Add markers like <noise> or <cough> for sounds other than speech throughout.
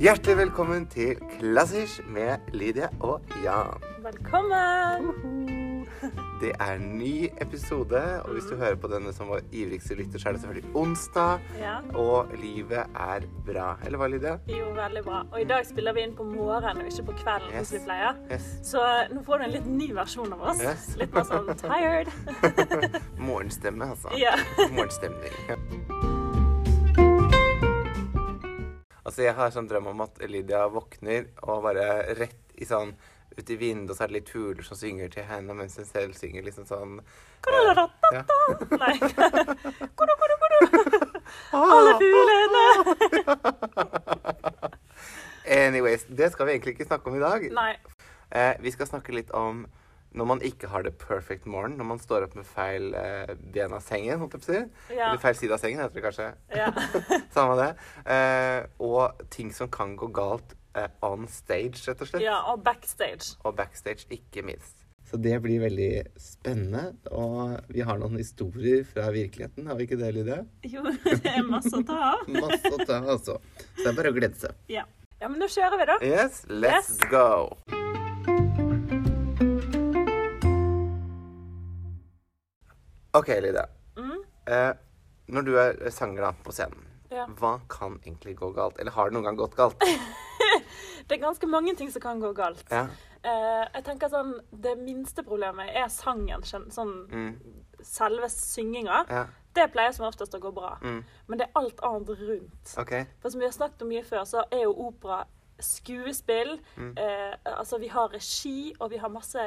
Hjertelig velkommen til Klassisk med Lydia og Jan. Velkommen! Det er en ny episode, og hvis du hører på denne som vår ivrigste lytter, så er det selvfølgelig onsdag. Ja, Og livet er bra. Eller hva, Lydia? jo, veldig bra. Og i dag spiller vi inn på morgenen og ikke på kvelden, Yes. som vi pleier. Yes. Så nå får du en litt ny versjon av oss. Yes. Litt mer sånn tired. <laughs> Morgenstemme, altså. Ja. Morgenstemning. Altså, jeg har sånn drøm om at Lydia våkner og bare rett i sånn ut i vinduet, og så er det litt fugler som synger til henne, mens hun selv synger liksom sånn eh, ja. Nei. Kodo, kodo, kodo. Alle fuglene. <laughs> Anyways, det skal vi egentlig ikke snakke om i dag. Nei. Eh, vi skal snakke litt om når man ikke har det perfect morgen, når man står opp med feil eh, ben av sengen, holdt jeg på å si. Ja. Eller feil side av sengen, heter det kanskje. Ja. <laughs> Samme det. Eh, og ting som kan gå galt eh, on stage, rett og slett. ja, og backstage. Og backstage, ikke minst. Så det blir veldig spennende. Og vi har noen historier fra virkeligheten, har vi ikke det, Lydia? Jo, <laughs> det er masse å ta av. <laughs> Masse å ta, altså. Så det er bare å glede seg. Ja. ja, men nå kjører vi, da. Yes, let's Yes. go. OK, Lydia. Mm. Eh, når du er sanger da, på scenen, Ja. hva kan egentlig gå galt? Eller har det noen gang gått galt? <laughs> Det er ganske mange ting som kan gå galt. Ja. Eh, jeg tenker sånn, Det minste problemet er sangen. Sånn, Mm. Selve synginga. ja. Det pleier som oftest å gå bra. Mm. Men det er alt annet rundt. Okay. For som vi har snakket om mye før, så er jo opera skuespill. Mm. Eh, altså vi har regi, og vi har masse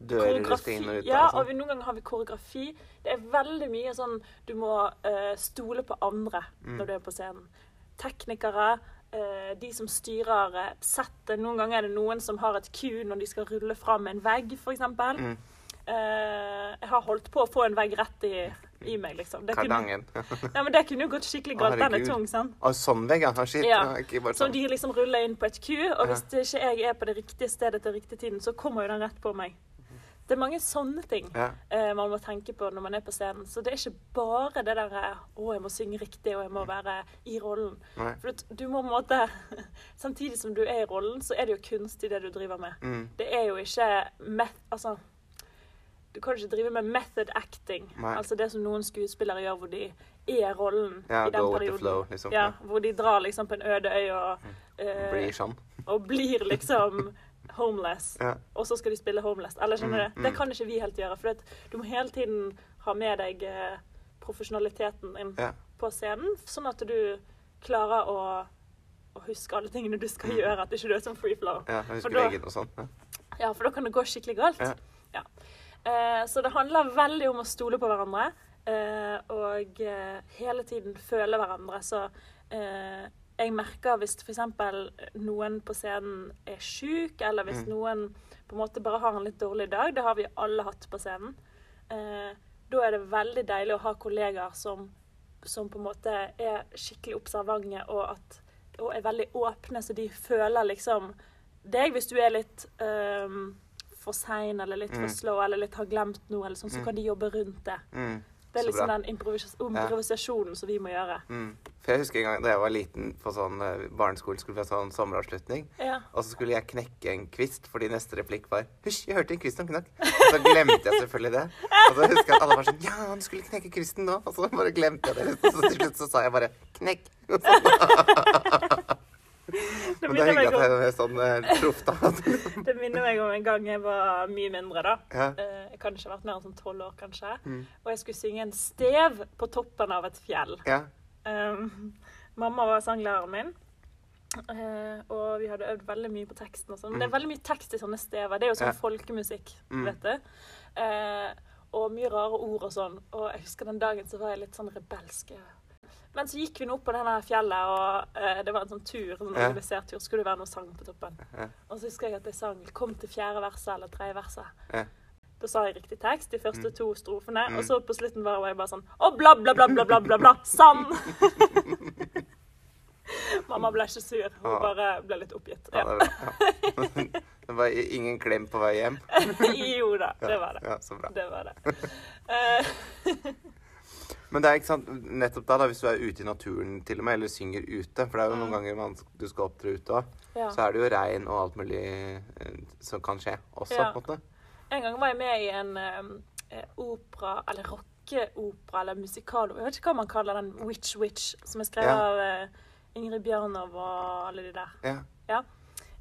Dører koreografi. inn og ut. Ja, altså. og vi, noen ganger har vi koreografi. Det er veldig mye sånn Du må eh, stole på andre Mm. når du er på scenen. Teknikere. eh, de som styrer eh, settet. Noen ganger er det noen som har et ku når de skal rulle fram en vegg, f.eks. Mm. Eh, jeg har holdt på å få en vegg rett i, i meg, liksom. Det kunne, <laughs> ja, men det kunne jo gått skikkelig galt. Den er tung, sant? Og sånn vegg, ja. har skitt. Ja. Ja. Som sånn. de liksom ruller inn på et ku, og hvis ikke jeg er på det riktige stedet til riktig tiden, så kommer jo den rett på meg. Det er mange sånne ting Ja. eh, man må tenke på når man er på scenen. Så det er ikke bare det der eh, 'Å, jeg må synge riktig, og jeg må være i rollen'. Nei. For du, du må på en måte <laughs> Samtidig som du er i rollen, så er det jo kunst i det du driver med. Mm. Det er jo ikke meth... Altså Du kan ikke drive med method acting. Nei. Altså det som noen skuespillere gjør hvor de er rollen Ja, i den perioden. flow, liksom. Ja, hvor de drar liksom på en øde øy og, eh, Blir sånn. og blir liksom <laughs> homeless. Ja. Og så skal de spille homeless. Eller skjønner Mm, mm. Det mm. kan ikke vi helt gjøre. For du må hele tiden ha med deg eh, profesjonaliteten din Ja. på scenen, sånn at du klarer å, å huske alle tingene du skal gjøre. At ikke du er sånn free flow. Mm. ja. For da- og sånt, Ja. Ja, for da kan det gå skikkelig galt. Ja. Eh, så det handler veldig om å stole på hverandre. Eh, og eh, hele tiden føle hverandre. Så eh, jeg merker hvis f.eks. noen på scenen er sjuk, eller hvis Mm. noen på en måte bare har en litt dårlig dag, det har vi alle hatt på scenen, eh, da er det veldig deilig å ha kollegaer som, som på en måte er skikkelig observante og, at, og er veldig åpne, så de føler liksom deg hvis du er litt øhm, for sein eller litt for Mm. slow eller litt har glemt noe, eller sånn, så Mm. kan de jobbe rundt det. Mm. Det er liksom den improvis improvisasjonen som vi må gjøre. Mm. For jeg husker en gang da jeg var liten på sånn eh, barneskolen, skulle vi ha sånn sommeravslutning. Ja. Og så skulle jeg knekke en kvist, fordi neste replikk var Hysj, jeg hørte en kvist som knakk. Og så glemte jeg selvfølgelig det. Og så husker jeg at alle var sånn Ja, du skulle knekke kvisten nå. Og så bare glemte jeg det. Og så til slutt så sa jeg bare knekk. Og <laughs> så, Det det er minner, meg at om, er sånn eh, proff, da. <laughs> det minner meg om en gang jeg var mye mindre, da. Ja. Eh, Jeg kan ikke ha vært mer enn sånn tolv år, kanskje. Mm. Og jeg skulle synge en stev på toppen av et fjell. Ja. Um, mamma var sanglæreren min. Uh, og vi hadde øvd veldig mye på teksten. og sånn. Men det er veldig mye tekst i sånne stever. Det er jo sånn Ja. folkemusikk, Mm. vet du. Uh, og mye rare ord og sånn. Og jeg husker den dagen så var jeg litt sånn rebelsk. Men så gikk vi nå opp på denne fjellet, og eh, det var en sånn tur, en sånn organisert tur. Skulle det være noe sang på toppen. Og så husker jeg at jeg sang 'Kom til fjerde verset' eller tredje verset. Da sa jeg riktig tekst, de første Mm. to strofene. Mm. Og så på slutten var jeg bare sånn Å, bla, bla, bla, bla, bla, bla, bla. Sann! <laughs> Mamma ble ikke sur. Hun bare ble litt oppgitt. ja, Ja. det, var, ja. <laughs> det var ingen klem på vei hjem. jo da, det var det. Ja, så bra. Det var det. <laughs> Men det er ikke sant, nettopp da, da, hvis du er ute i naturen til og med, eller synger ute For det er jo noen ganger man, du skal opptre ute òg. Ja. Så er det jo regn og alt mulig eh, som kan skje også, Ja. på en måte. En gang var jeg med i en eh, opera, eller rockeopera, eller musikal Jeg vet ikke hva man kaller den, Witch Witch, som er skrevet Ja. av Ingrid Bjørnov og alle de der. Ja. Ja.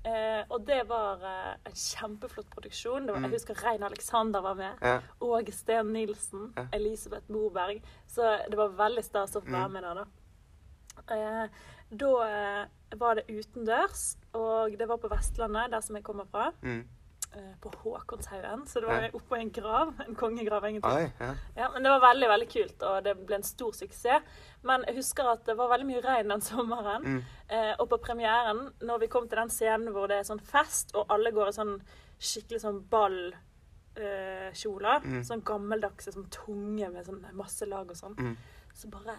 Eh, og det var eh, en kjempeflott produksjon. Var, Mm. Jeg husker Rein Alexander var med. Ja. Åge Steen Nilsen. Ja. Elisabeth Moberg. Så det var veldig stas å få være Mm. med der, da. Eh, da eh, var det utendørs, og det var på Vestlandet, der som jeg kommer fra. Mm. Eh, På Håkonshaugen. Så det var Ja. oppå en grav. En kongegrav, egentlig. Oi, ja. Ja, men det var veldig veldig kult, og det ble en stor suksess. Men jeg husker at det var veldig mye regn den sommeren. Mm. Eh, og på premieren, når vi kom til den scenen hvor det er sånn fest, og alle går i sånn skikkelig sånn ballkjoler, eh, Mm. sånn gammeldagse, sånn tunge med sånn masse lag og sånn, Mm. så bare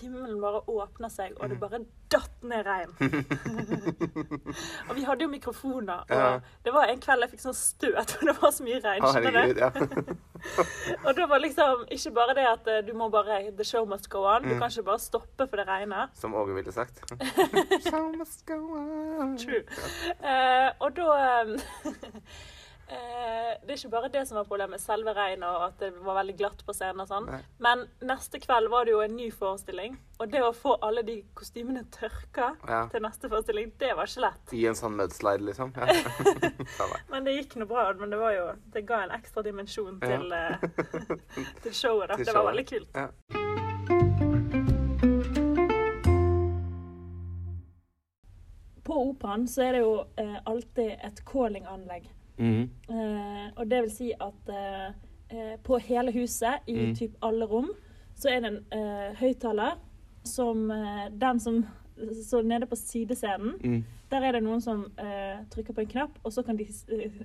Himmelen bare åpna seg, og det Mm. bare datt ned regn. <laughs> og vi hadde jo mikrofoner, og Ja. det var en kveld jeg fikk sånn støt, for det var så mye regn. du? Herregud, ja. <laughs> Og da var liksom ikke bare det at eh, du må bare The show must go on. Du Mm. kan ikke bare stoppe for det regner. Som Åge ville sagt. <laughs> Show must go on. True. Eh, og da eh, eh, Det er ikke bare det som var problemet, selve regnet og at det var veldig glatt på scenen og sånn. Nei. Men neste kveld var det jo en ny forestilling. Og det å få alle de kostymene tørka Ja. til neste forestilling, det var ikke lett. I en sånn mudslide, liksom. Ja. <laughs> Men det gikk nå bra. Men det var jo Det ga en ekstra dimensjon til, ja. <laughs> til showet. da. Til Det var showet. veldig kult. Ja. På operaen så er det jo eh, alltid et calling-anlegg. Mhm. Eh, og det vil si at eh, eh, på hele huset, i Mm. typ alle rom, så er det en eh, høyttaler som eh, Den som Så nede på sidescenen, Mm. der er det noen som eh, trykker på en knapp, og så kan de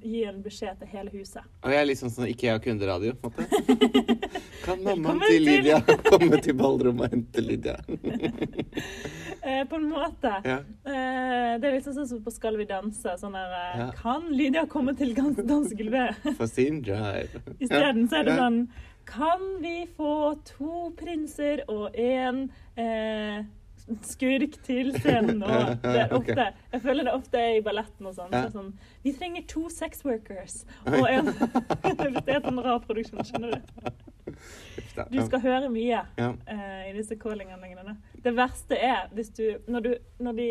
gi en beskjed til hele huset. Og jeg er litt sånn som Ikea kunderadio, på en måte. <laughs> Kan mammaen til- Lydia <laughs> komme til ballrommet og hente Lydia? <laughs> Eh, på en måte. Ja. Eh, det er liksom sånn som på Skal vi danse. Sånn der eh, Ja. Kan Lydia komme til dans- dansegulvet? For sin drive. Isteden så er det sånn Kan vi få to prinser og én eh, skurk til scenen nå? <laughs> Ofte, jeg føler det ofte er i balletten og sånn. Så sånn Vi trenger to sex workers og en <laughs> <laughs> det er en rar produksjon, skjønner du. Du skal høre mye Ja. uh, i disse calling-anleggene. Det verste er hvis du Når, du, når de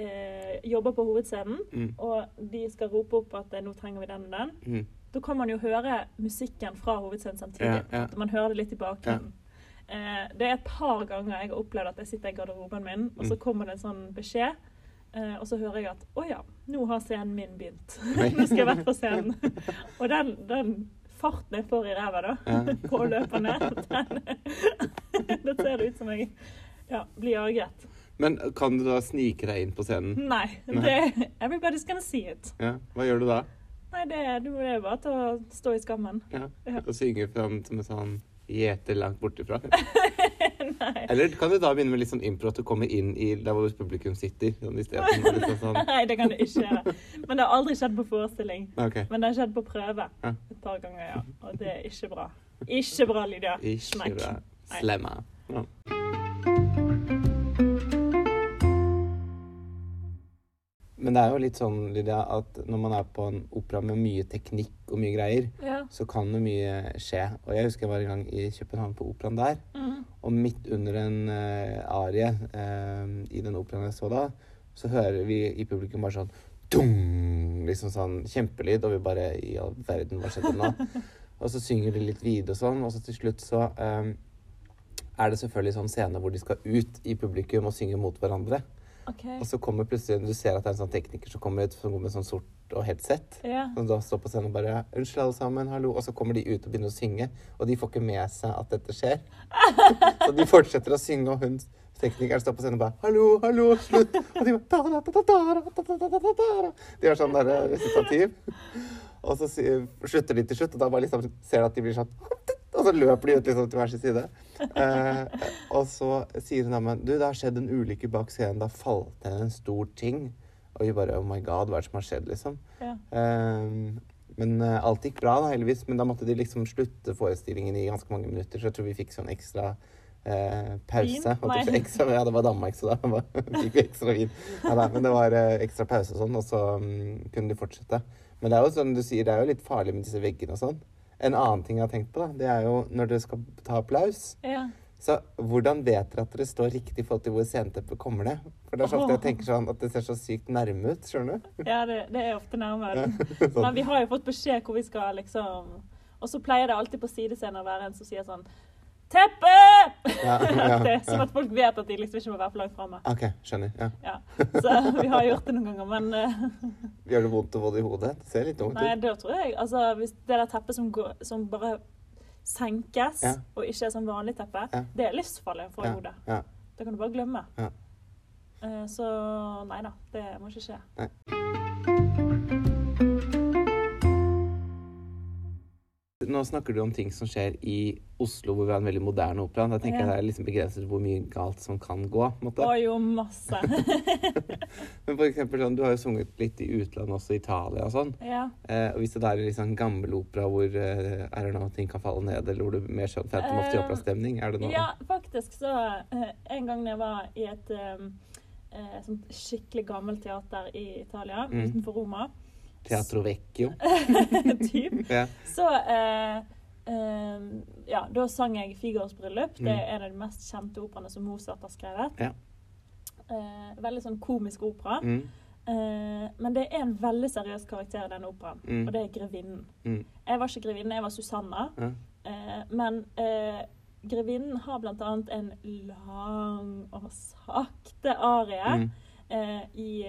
eh, jobber på hovedscenen, Mm. og de skal rope opp at eh, 'nå trenger vi den og den', Mm. da kan man jo høre musikken fra hovedscenen samtidig. Ja, ja. Man hører det litt i bakgrunnen. Eh, det er et par ganger jeg har opplevd at jeg sitter i garderoben min, og så Mm. kommer det en sånn beskjed. Uh, og så hører jeg at 'å ja, nå har scenen min begynt'. <laughs> Nå skal jeg være på scenen. og den, den farten jeg får i ræva da, på å løpe ned, den, <laughs> da ser det ut som jeg ja, bli jaget. Men kan du da snike deg inn på scenen? Nei. Det, everybody's gonna see it. Ja. Hva gjør du da? Nei, det, det er bare til å stå i skammen. Ja. Og synge fram som en sånn gjeter langt bortifra? <laughs> Nei. Eller kan du da begynne med litt sånn impro, at du kommer inn i der hvor publikum sitter? Sånn, i stedet sånn <laughs> Nei, det kan du ikke gjøre. Men det har aldri skjedd på forestilling. OK. Men det har skjedd på prøve Ja. et par ganger, ja. Og det er ikke bra. Ikke bra, Lydia. Ikke Smekk. bra. Slemma. Ja. Men det er jo litt sånn, Lydia, at når man er på en opera med mye teknikk og mye greier, Ja. så kan jo mye skje. Og jeg husker jeg var en gang i København på operaen der. Mm. Og midt under en uh, arie uh, i den operaen jeg så da, så hører vi i publikum bare sånn dung, liksom sånn kjempelyd, og vi bare I all verden, hva skjedde nå? <laughs> og så synger de litt videre og sånn, og så til slutt så eh, er det selvfølgelig sånn scene hvor de skal ut i publikum og synge mot hverandre. Okay. Og så kommer plutselig du ser at det er en sånn tekniker som kommer ut som går med sånn sort og headset. Yeah. Som da står på scenen og bare 'Unnskyld, alle sammen. Hallo.' Og så kommer de ut og begynner å synge, og de får ikke med seg at dette skjer. så de fortsetter å synge, og hun teknikeren står på scenen og bare 'Hallo, hallo, slutt.' Og de bare De har sånn derre resultativ. Og så slutter de til slutt, og da bare liksom ser de at de blir sånn og så løper de ut liksom til hver sin side. Eh, og så sier hun damen du, det har skjedd en ulykke bak scenen. Da falt det en stor ting. Og vi bare oh my god, hva er det som har skjedd, liksom? ja. Eh, men eh, alt gikk bra, da, heldigvis. Men da måtte de liksom slutte forestillingen i ganske mange minutter. Så jeg tror vi fikk sånn ekstra eh, pause. Ekstra, ja, det var Danmark, så da <laughs> fikk vi ekstra vin. Ja, nei, men det var eh, ekstra pause og sånn, og så um, kunne de fortsette. Men det er jo sånn du sier, det er jo litt farlig med disse veggene og sånn. En annen ting jeg har tenkt på, da, det er jo når dere skal ta applaus. Ja. Så hvordan vet dere at dere står riktig i forhold til hvor sceneteppet kommer ned? For det er så ofte jeg tenker sånn at det ser så sykt nærme ut, skjønner du? Ja, det, det er ofte nærmere. <laughs> Sånn. Men vi har jo fått beskjed hvor vi skal liksom Og så pleier det alltid på sidescenen å være en som sier sånn Teppe! Ja, <laughs> ja, det. Sånn at folk vet at de liksom ikke må være for langt framme. OK, skjønner. Ja. Ja. Så vi har gjort det noen ganger, men eh, Gjør det vondt å få det i hodet? Det ser litt tungt Nei, det tror jeg Altså, hvis det der teppet som, går, som bare senkes, og ikke er sånn vanlig teppe, det er livsfarlig i Ja, hodet. Det kan du bare glemme. Ja. Eh, Så nei da, det må ikke skje. Nå snakker du om ting som skjer i Oslo, hvor vi har en veldig moderne opera. Da tenker Ja. jeg det er liksom begrenset hvor mye galt som kan gå. måte. Og jo masse. <laughs> Men for eksempel sånn, du har jo sunget litt i utlandet, også Italia og sånn. ja. Eh, og hvis det er sånn gammel opera hvor eh, er det noe ting kan falle ned, eller hvor du er mer sånn Phantom of the Eh, Opera-stemning, er det noe? Ja, faktisk så eh, En gang da jeg var i et um, eh, sånt skikkelig gammelt teater i Italia, Mm. utenfor Roma, Teatro Vecchio. <laughs> typ, Ja. så eh, eh, Ja, da sang jeg 'Figaros bryllup'. Det Mm. er en av de mest kjente operaene som Mozart har skrevet. Ja. Eh, veldig sånn komisk opera. Mm, Eh, men det er en veldig seriøs karakter i denne operaen, Mm. og det er grevinnen. mm, Jeg var ikke grevinnen, jeg var Susanna. ja. Eh, men eh, grevinnen har blant annet en lang og sakte arie Mm, i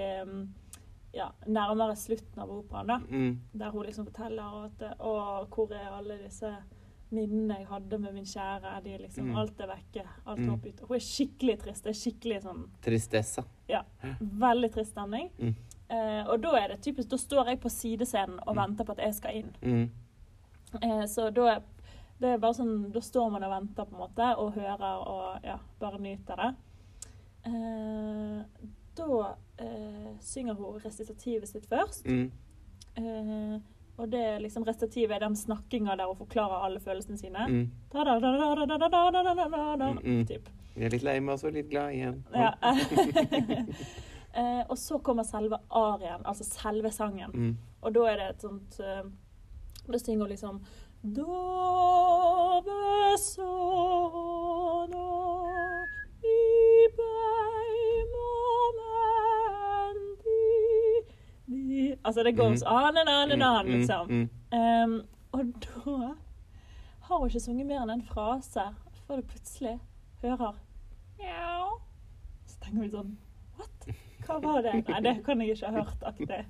ja, nærmere slutten av operaen, da. mm, Der hun liksom forteller at Å, hvor er alle disse minnene jeg hadde med min kjære? De liksom, Mm. Alt er vekke. Alt Mm. er opp ut. Hun er skikkelig trist. Det er skikkelig sånn Tristesse. ja, veldig trist stemning. Mm. Eh, og da er det typisk, da står jeg på sidescenen og Mm. venter på at jeg skal inn. Mm, Eh, så da er det er bare sånn, Da står man og venter på en måte, og hører og ja, bare nyter det. Eh, da eh, synger hun resitativet sitt først. mm, Eh, og det liksom resitativet er den snakkinga der hun forklarer alle følelsene sine. mm. Da-da-da-da-da-da-da-da-da-da, Mm, mm. Typ. Jeg er litt lei meg og så litt glad igjen. Ja. <laughs> eh, og så kommer selve arien, altså selve sangen. Mm, Og da er det et sånt eh, Da synger hun liksom Dove sono Altså, det går mm. on an and on and on, liksom. Em, og da har hun ikke sunget mer enn en frase før du plutselig hører Mjau. Så tenker vi sånn What? Hva var det? Nei, det kan jeg ikke ha hørt. aktig.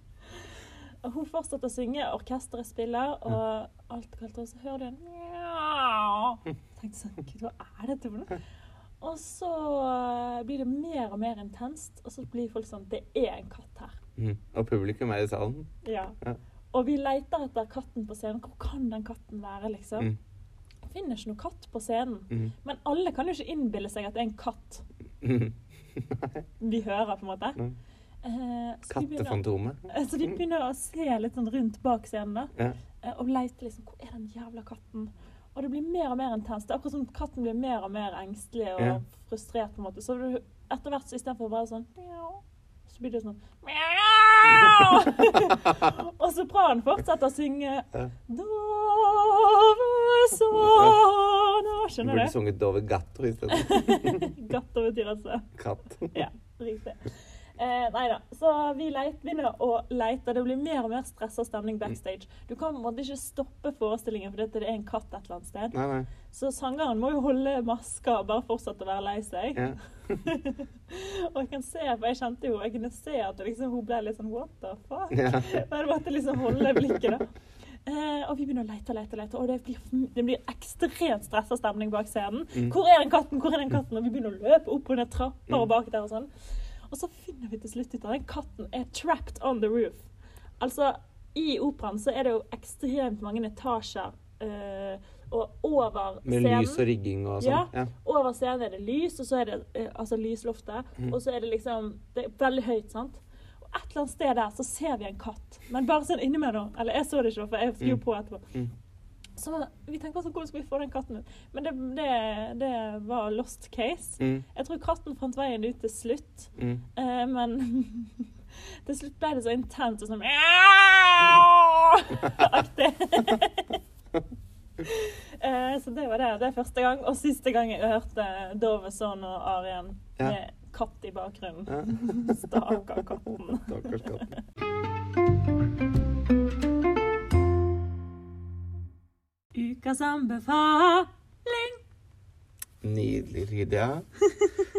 <laughs> Og hun fortsatte å synge, orkesteret spiller, og alt kalt og så hører du en mjau. Tenkte sånn Gud, hva er dette for noe? Og så blir det mer og mer intenst, og så blir folk sånn Det er en katt her. Mm. Og publikum er i salen. Ja. Ja. Og vi leter etter katten på scenen. Hvor kan den katten være, liksom? Mm. Finner ikke noe katt på scenen. Mm. Men alle kan jo ikke innbille seg at det er en katt Mm. <laughs> vi hører, på en måte. Mm. Eh, Kattefantomet. eh, så de begynner å se litt sånn rundt bak scenen, da. Ja. eh, Og leite liksom Hvor er den jævla katten? Og det blir mer og mer intenst. Det er akkurat som katten blir mer og mer engstelig og Ja. frustrert, på en måte. Så du, etter hvert så istedenfor bare sånn så blir det sånn mjau! <laughs> og sopranen fortsetter å synge Dove Dove Skjønner Du burde sunget Dove Gatto isteden. Gatter betyr <laughs> altså Katt. Ja, riktig. Eh, nei da. Så vi leit, begynner å leite. Det blir mer og mer stressa stemning backstage. Du kan på en måte ikke stoppe forestillingen fordi det er en katt et eller annet sted. Nei, nei. Så sangeren må jo holde maska og bare fortsette å være lei seg. Ja. <laughs> og jeg kan se, for jeg kjente jo Jeg kunne se at liksom, hun ble litt sånn What the fuck? Ja. <laughs> Bare måtte liksom holde blikket, da. Eh, og vi begynner å lete og lete, lete, og det blir, det blir ekstremt stressa stemning bak scenen. Mm. Hvor er den katten? Hvor er den katten? Og vi begynner å løpe opp og ned trapper Mm. og bak der og sånn. Og så finner vi til slutt ut at den katten er trapped on the roof. Altså, i operaen så er det jo ekstremt mange etasjer. eh, og over Med lys og rigging og sånn. Ja. Ja. over scenen er det lys, og så er det eh, altså lysloftet. Mm. Og så er det liksom Det er veldig høyt, sant. Og et eller annet sted der så ser vi en katt. Men bare sånn innimellom. Eller jeg så det ikke, for jeg skrur Mm. på etterpå. Mm. Så vi tenkte sånn hvordan skal vi få den katten ut? Men det, det, det var lost case. Mm. Jeg tror katten fant veien ut til slutt, Mm. eh, men <laughs> til slutt ble det så intenst og sånn <laughs> Aktig. <laughs> <laughs> Eh, så det var det. Det er første gang, og siste gang jeg hørte Dove Son og Arien Ja. med katt i bakgrunnen. Ja. <laughs> Stakkar katten. <laughs> Stakkars katten. Ukas anbefaling. Nydelig, Lydia.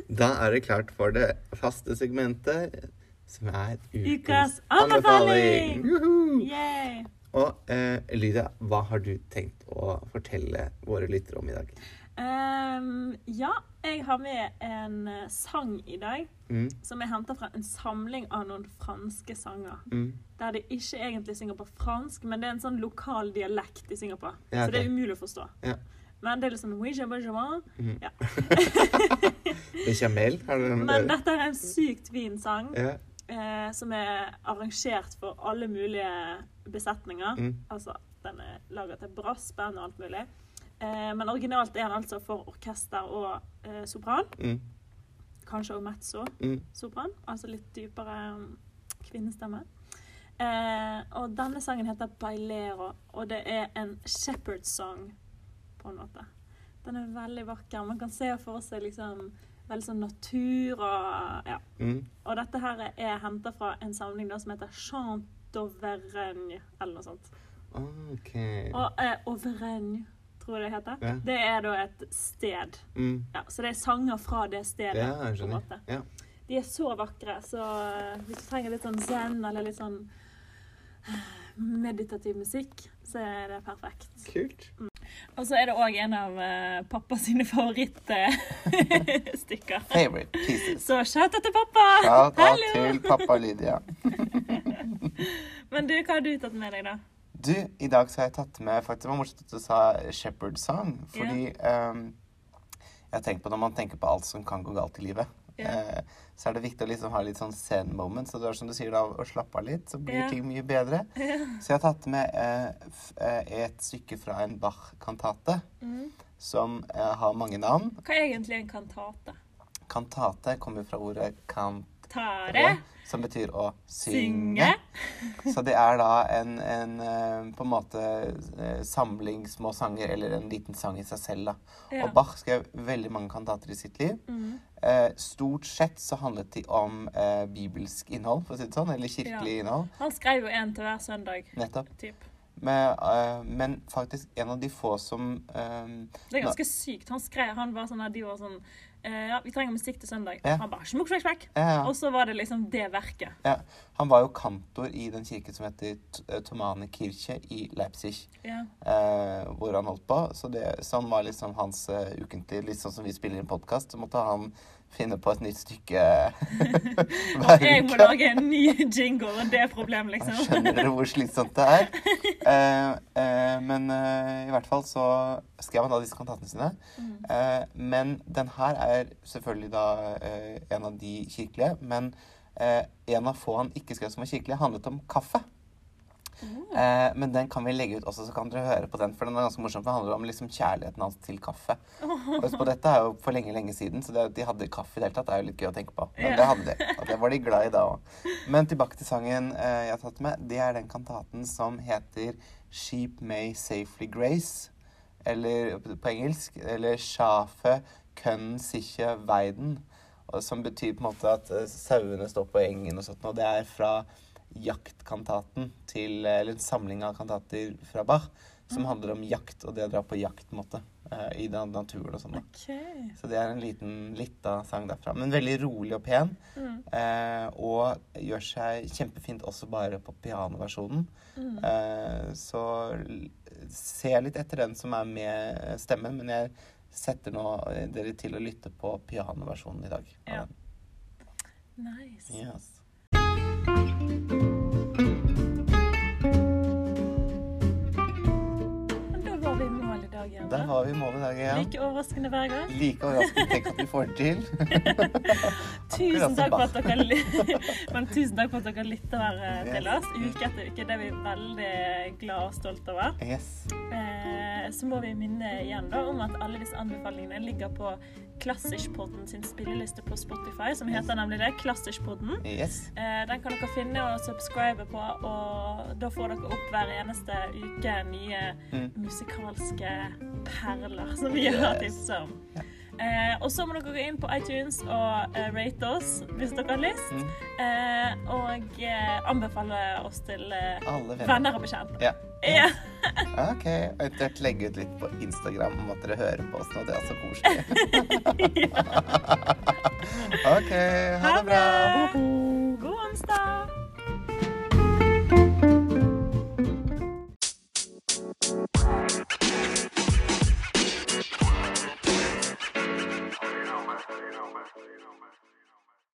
Da er det klart for det faste segmentet, som er Ukas anbefaling! Juhu! Og eh, Lydia, hva har du tenkt å fortelle våre lyttere om i dag? Um, ja, jeg har med en eh, sang i dag Mm, som er henta fra en samling av noen franske sanger. mm. Der de ikke egentlig synger på fransk, men det er en sånn lokal dialekt de synger på. Ja, Så det er umulig å forstå. Ja. Men det er litt sånn oui. Mhm. Ja. Bechamel, har du Men dette er en sykt fin sang Ja. Eh, som er arrangert for alle mulige besetninger. Mm. Altså, den er laget til brass, band og alt mulig. Eh, men originalt er den altså for orkester og eh, sopran. Mm, Kanskje også mezzo. mm. altså litt dypere um, kvinnestemme. Eh, og denne sangen heter 'Bailero', og det er en shepherd song, på en måte. Den er veldig vakker. Man kan se for seg liksom veldig sånn natur og Ja. Mm. Og dette her er henta fra en samling da, som heter Chant d'Auvergne, eller noe sånt. OK. Og eh, Auvergne, tror jeg det heter. Ja. Det er da et sted. Mm. Ja, så det er sanger fra det stedet. Ja, på en måte. Ja. De er så vakre, så eh, hvis du trenger litt sånn zen eller litt sånn eh, meditativ musikk, så er det perfekt. Kult. Og så er det òg en av uh, pappa sine favorittstykker. <laughs> Favorite pieces. Så shout out til pappa! Shout out Hallo! til pappa Lydia. <laughs> Men du, hva har du tatt med deg, da? Du, i dag så har jeg tatt med faktisk, Det var morsomt at du sa Shepherd Song. Fordi ehm, jeg har tenkt på når man tenker på alt som kan gå galt i livet, Eh, så er det viktig å liksom ha litt sånn zen moment. Så det er som du sier da, å slappe av litt, så blir yeah. ting mye bedre. Så jeg har tatt med eh, eh, et stykke fra en Bach-kantate Mm. som eh, har mange navn. Hva er egentlig en kantate? Kantate kommer fra ordet kant Tare? som betyr å Synge? synge. <laughs> Så det er da en, en eh, på en måte eh, samling små sanger, eller en liten sang i seg selv. da. Ja. Og Bach skrev veldig mange kantater i sitt liv. Mm. Eh, stort sett så handlet de om eh, bibelsk innhold, for å si det sånn, eller kirkelig innhold. Han skrev jo en til hver søndag, Nettopp. typ. Men, eh, men faktisk en av de få som eh, Det er ganske sykt. Han skrev, han var sånn at de var sånn Ja, vi trenger musikk til søndag. Ja. Han bare smukk, smukk, smukk. ja, Og så var det liksom det verket. ja, Han var jo kantor i den kirken som heter eh, Tomane Kirche i Leipzig. Ja. eh, hvor han holdt på. Så det, sånn var liksom hans uh, ukentlige Litt sånn som vi spiller inn podkast, så måtte han finne på et nytt stykke <laughs> hver Jeg må lage en ny jingle, og det er problemet, liksom. Skjønner dere hvor slitsomt det er? <laughs> Eh, eh, men eh, i hvert fall så skrev han da disse kantatene sine. Mm. Eh, men den her er selvfølgelig da eh, en av de kirkelige. Men eh, en av få han ikke skrev som var kirkelige, handlet om kaffe. Eh, men den kan vi legge ut også, så kan dere høre på den. For den er ganske morsom, for den handler om liksom kjærligheten hans til kaffe. Og husk på, dette er jo for lenge, lenge siden, så det at de hadde kaffe i det hele tatt, er jo litt gøy å tenke på. Men det hadde de. Og det var de glad i da òg. Men tilbake til sangen eh, jeg har tatt med. Det er den kantaten som heter Sheep May Safely Grace. Eller på engelsk Eller Schafe Kønn Sikkje Weiden. Som betyr på en måte at eh, sauene står på engen og sånt. Og det er fra jaktkantaten til Eller en samling av kantater fra Bach som handler om jakt og det å dra på jakt, på en måte. eh, I naturen og sånn. Okay. Så det er en liten lita sang derfra. Men veldig rolig og pen. Mm. Eh, og gjør seg kjempefint også bare på pianoversjonen. Mm. Eh, så se litt etter den som er med stemmen, men jeg setter nå eh, dere til å lytte på pianoversjonen i dag. Ja. Nice. Yes. Der var vi i mål i dag igjen. Like overraskende hver gang. Like overraskende. Tenk at vi får det til. <laughs> Tusen takk, for at dere, <laughs> men tusen takk for at dere lytter eh, til oss uke etter uke. Det er vi veldig glad og stolt over. Yes. Eh, så må vi minne igjen da om at alle disse anbefalingene ligger på Klassiskpodden sin spilleliste på Spotify, som heter nemlig det. Klassiskpodden. Yes. Eh, den kan dere finne og subscribe på, og da får dere opp hver eneste uke nye Mm. musikalske perler som vi har Yes. tipset om. Ja. Eh, og så må dere gå inn på iTunes og eh, rate oss hvis dere har lyst. Mm. Eh, og eh, anbefale oss til eh, venner. venner og bekjente. Ja. Ja. OK. Og etter hvert legge ut litt på Instagram om at dere hører på oss nå. Det er så koselig. <laughs> <laughs> OK. Ha det bra. God onsdag!